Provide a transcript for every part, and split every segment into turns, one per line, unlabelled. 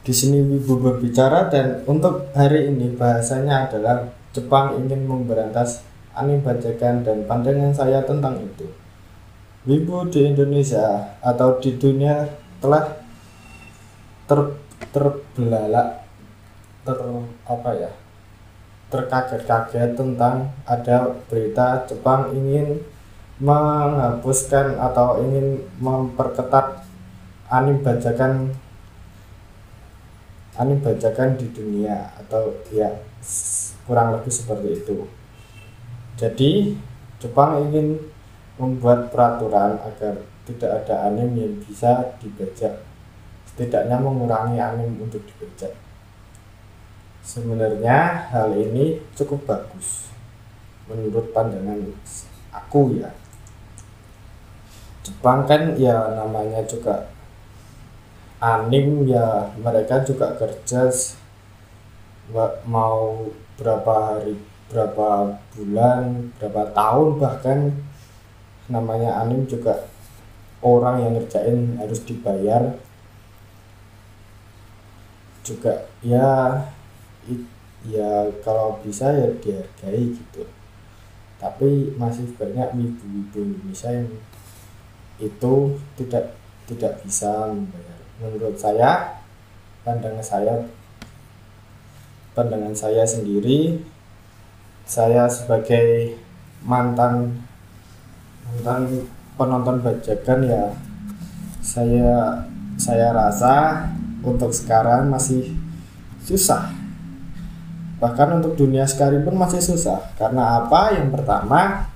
Di sini Wibu berbicara dan untuk hari ini bahasanya adalah Jepang ingin memberantas anime bajakan dan pandangan saya tentang itu. Wibu di Indonesia atau di dunia telah ter terbelalak ter apa ya terkaget-kaget tentang ada berita Jepang ingin menghapuskan atau ingin memperketat anim bajakan anim bajakan di dunia atau ya kurang lebih seperti itu. Jadi Jepang ingin membuat peraturan agar tidak ada anim yang bisa dibajak setidaknya mengurangi anim untuk dibajak sebenarnya hal ini cukup bagus menurut pandangan aku ya. Jepang kan ya namanya juga anim ya mereka juga kerja mau berapa hari berapa bulan berapa tahun bahkan. Namanya anim juga orang yang ngerjain harus dibayar. Juga ya ya kalau bisa ya dihargai gitu. Tapi masih banyak ibu-ibu Indonesia yang itu tidak tidak bisa membayar menurut saya pandangan saya pandangan saya sendiri saya sebagai mantan mantan penonton bajakan ya saya saya rasa untuk sekarang masih susah. Bahkan untuk dunia sekalipun masih susah. Karena apa? Yang pertama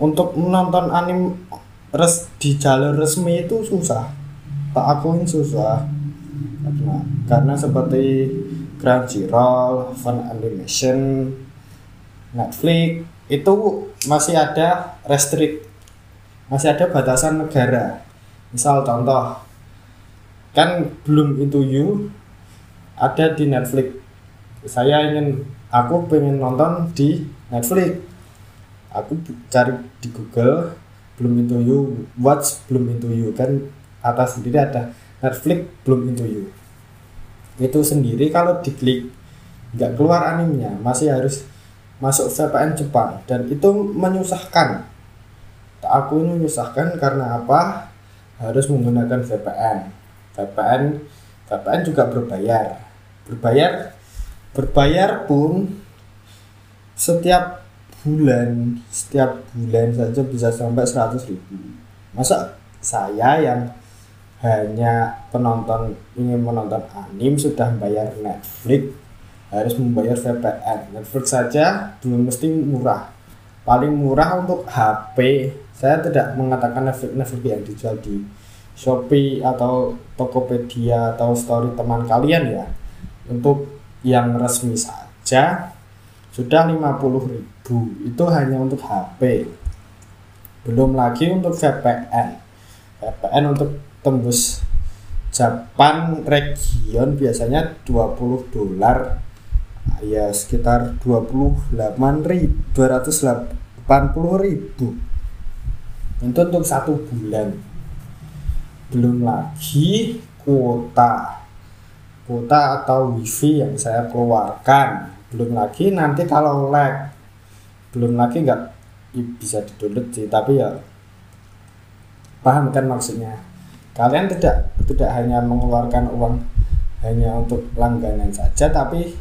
untuk menonton anime res di jalur resmi itu susah tak akuin susah. Karena karena seperti Crunchyroll, Fun Animation, Netflix itu masih ada restrict masih ada batasan negara. Misal contoh kan belum itu you ada di Netflix. Saya ingin aku pengen nonton di Netflix. Aku cari di Google belum itu you watch belum itu you kan atas sendiri ada Netflix belum into you itu sendiri kalau diklik nggak keluar animenya masih harus masuk VPN Jepang. Dan itu menyusahkan. Aku ini menyusahkan karena apa? Harus menggunakan VPN VPN VPN juga berbayar. Berbayar berbayar pun setiap bulan setiap bulan saja bisa sampai 100 ribu. Masa saya yang hanya penonton ingin menonton anime sudah membayar Netflix harus membayar VPN Netflix saja belum mesti murah. Paling murah untuk HP saya tidak mengatakan Netflix Netflix yang dijual di Shopee atau Tokopedia atau Story teman kalian ya. Untuk yang resmi saja sudah 50.000 itu hanya untuk HP belum lagi untuk VPN VPN untuk tembus Japan region biasanya 20 dolar. Ya sekitar 28 ribu 280 ribu. Itu untuk satu bulan. Belum lagi kuota kuota atau wifi yang saya keluarkan. Belum lagi nanti kalau lag. Belum lagi nggak bisa didownload sih tapi ya paham kan maksudnya? Kalian tidak tidak hanya mengeluarkan uang hanya untuk langganan saja tapi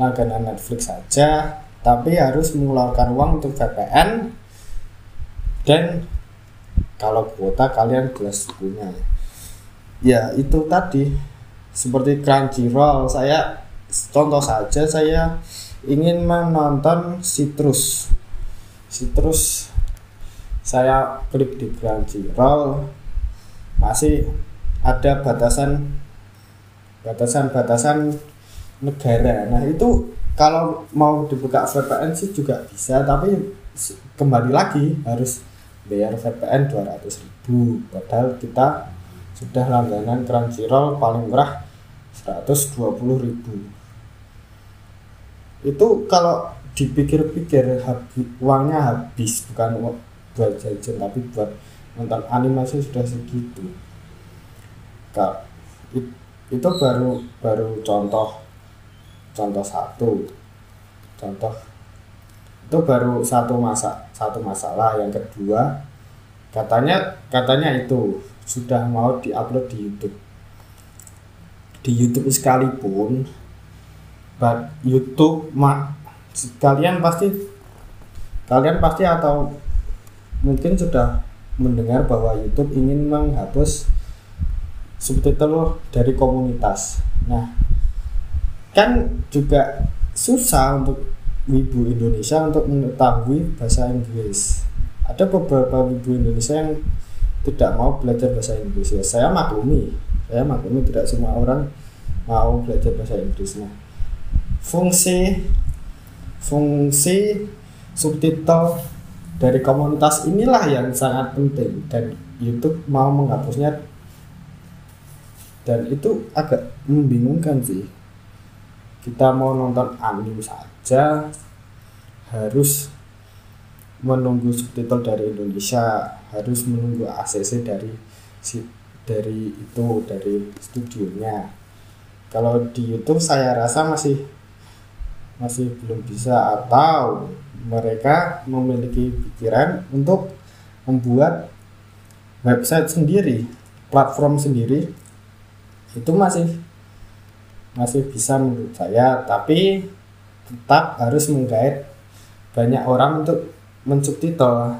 langganan Netflix saja tapi harus mengeluarkan uang untuk VPN dan kalau kuota kalian jelas punya. Ya itu tadi. Seperti Crunchyroll saya contoh saja saya ingin menonton Citrus. Citrus saya klik di Crunchyroll masih ada batasan batasan-batasan negara. Nah itu kalau mau dibuka VPN sih juga bisa, tapi kembali lagi harus bayar VPN 200 ribu. Padahal kita sudah langganan Crunchyroll paling murah 120 ribu. Itu kalau dipikir-pikir uangnya habis bukan buat jajan tapi buat nonton animasi sudah segitu. Kak, itu baru baru contoh contoh satu. Contoh itu baru satu masa satu masalah. Yang kedua katanya katanya itu sudah mau diupload di YouTube. Di YouTube sekalipun but YouTube mak kalian pasti kalian pasti atau mungkin sudah mendengar bahwa YouTube ingin menghapus subtitle dari komunitas. Nah, kan juga susah untuk wibu Indonesia untuk mengetahui bahasa Inggris. Ada beberapa wibu Indonesia yang tidak mau belajar bahasa Inggris ya. Saya maklumi, saya maklumi tidak semua orang mau belajar bahasa Inggris. Nah, fungsi fungsi subtitle dari komunitas inilah yang sangat penting. Dan YouTube mau menghapusnya. Dan itu agak membingungkan sih. Kita mau nonton anime saja harus menunggu subtitle dari Indonesia harus menunggu ACC dari si dari itu dari studionya. Kalau di YouTube saya rasa masih masih belum bisa atau mereka memiliki pikiran untuk membuat website sendiri, platform sendiri itu masih masih bisa menurut saya, tapi tetap harus menggait banyak orang untuk mensubtitle.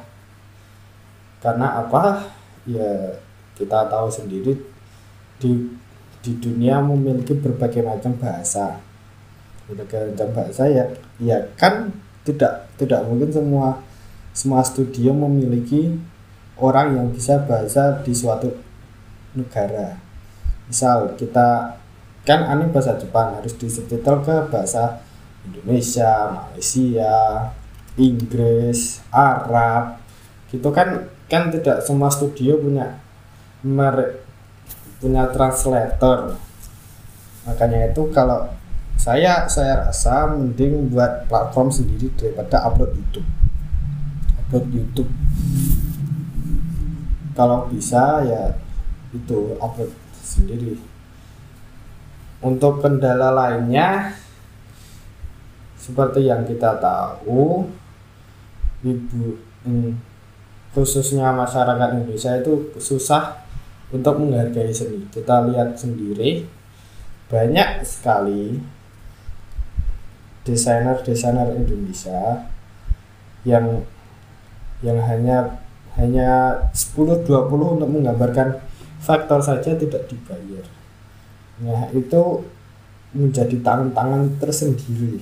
Karena apa? Ya kita tahu sendiri di di dunia memiliki berbagai macam bahasa berbagai macam bahasa ya ya kan tidak tidak mungkin semua semua studio memiliki orang yang bisa bahasa di suatu negara. Misal kita kan aneh bahasa Jepang harus disubtitle ke bahasa Indonesia Malaysia Inggris Arab gitu kan kan tidak semua studio punya mer punya translator. Makanya itu kalau saya saya rasa mending buat platform sendiri daripada upload YouTube. Upload YouTube. Kalau bisa ya itu upload sendiri. Untuk kendala lainnya seperti yang kita tahu ibu hmm, khususnya masyarakat Indonesia itu susah untuk menghargai seni. Kita lihat sendiri banyak sekali desainer-desainer Indonesia yang yang hanya hanya 10-20 untuk menggambarkan faktor saja tidak dibayar. Nah itu menjadi tangan-tangan tersendiri.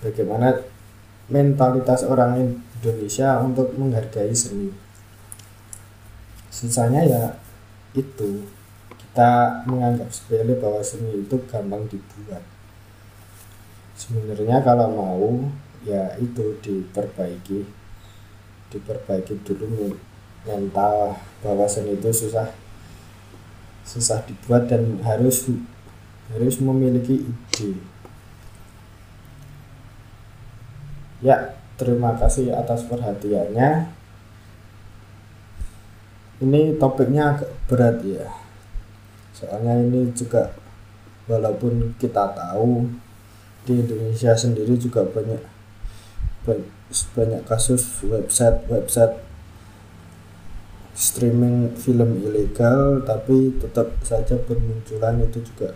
Bagaimana mentalitas orang Indonesia untuk menghargai seni. Susahnya ya itu kita menganggap sepele bahwa seni itu gampang dibuat sebenarnya kalau mau ya itu diperbaiki. Diperbaiki dulu mental. Bahwa seni itu susah susah dibuat dan harus harus memiliki ide. Ya terima kasih atas perhatiannya. Ini topiknya agak berat ya. Soalnya ini juga walaupun kita tahu di Indonesia sendiri juga banyak banyak kasus website website streaming film ilegal tapi tetap saja bermunculan itu juga.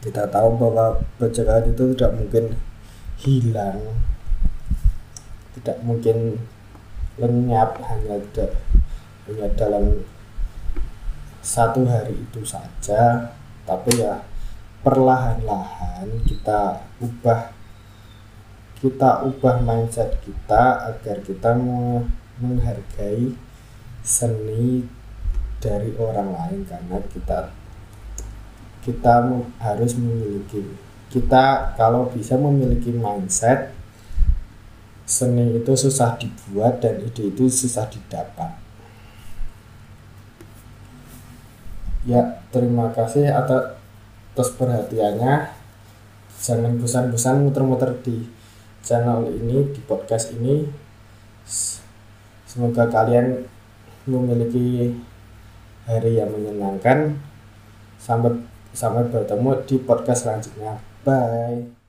Kita tahu bahwa pencegahan itu tidak mungkin hilang tidak mungkin lenyap hanya tidak hanya dalam satu hari itu saja. Tapi ya perlahan-lahan kita ubah kita ubah mindset kita agar kita menghargai seni dari orang lain karena kita kita harus memiliki kita kalau bisa memiliki mindset seni itu susah dibuat dan ide itu susah didapat. Ya terima kasih atas atas perhatiannya. Jangan bosan-bosan muter-muter di channel ini di podcast ini. Semoga kalian memiliki hari yang menyenangkan. Sampai sampai bertemu di podcast selanjutnya. Bye